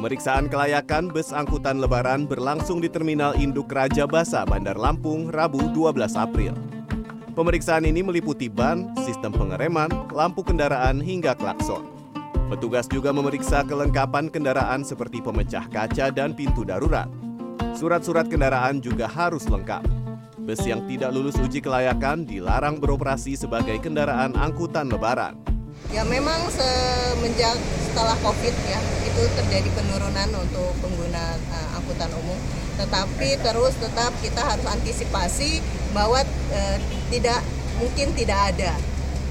Pemeriksaan kelayakan bus angkutan lebaran berlangsung di Terminal Induk Raja Basa, Bandar Lampung, Rabu 12 April. Pemeriksaan ini meliputi ban, sistem pengereman, lampu kendaraan, hingga klakson. Petugas juga memeriksa kelengkapan kendaraan seperti pemecah kaca dan pintu darurat. Surat-surat kendaraan juga harus lengkap. Bus yang tidak lulus uji kelayakan dilarang beroperasi sebagai kendaraan angkutan lebaran. Ya memang semenjak setelah COVID ya itu terjadi penurunan untuk pengguna uh, angkutan umum. Tetapi terus tetap kita harus antisipasi bahwa uh, tidak mungkin tidak ada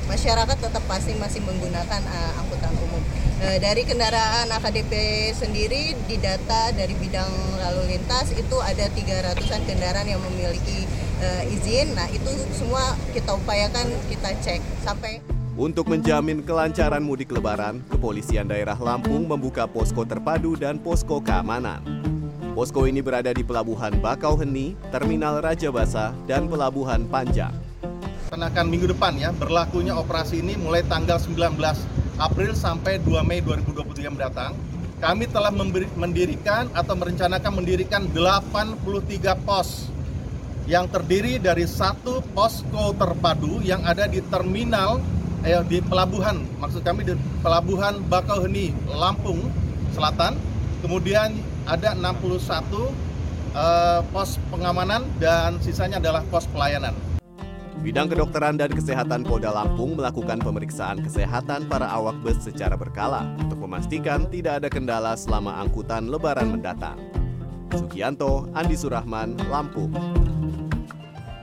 masyarakat tetap pasti masih menggunakan uh, angkutan umum. Uh, dari kendaraan AKDP sendiri didata dari bidang lalu lintas itu ada 300-an kendaraan yang memiliki uh, izin. Nah, itu semua kita upayakan kita cek sampai untuk menjamin kelancaran mudik lebaran, Kepolisian Daerah Lampung membuka posko terpadu dan posko keamanan. Posko ini berada di Pelabuhan Bakauheni, Terminal Raja Basa, dan Pelabuhan Panjang. Kenakan minggu depan ya, berlakunya operasi ini mulai tanggal 19 April sampai 2 Mei 2023 mendatang. Kami telah mendirikan atau merencanakan mendirikan 83 pos yang terdiri dari satu posko terpadu yang ada di terminal eh, di pelabuhan, maksud kami di pelabuhan Bakauheni, Lampung Selatan. Kemudian ada 61 eh, pos pengamanan dan sisanya adalah pos pelayanan. Bidang kedokteran dan kesehatan Polda Lampung melakukan pemeriksaan kesehatan para awak bus secara berkala untuk memastikan tidak ada kendala selama angkutan lebaran mendatang. Sugianto, Andi Surahman, Lampung.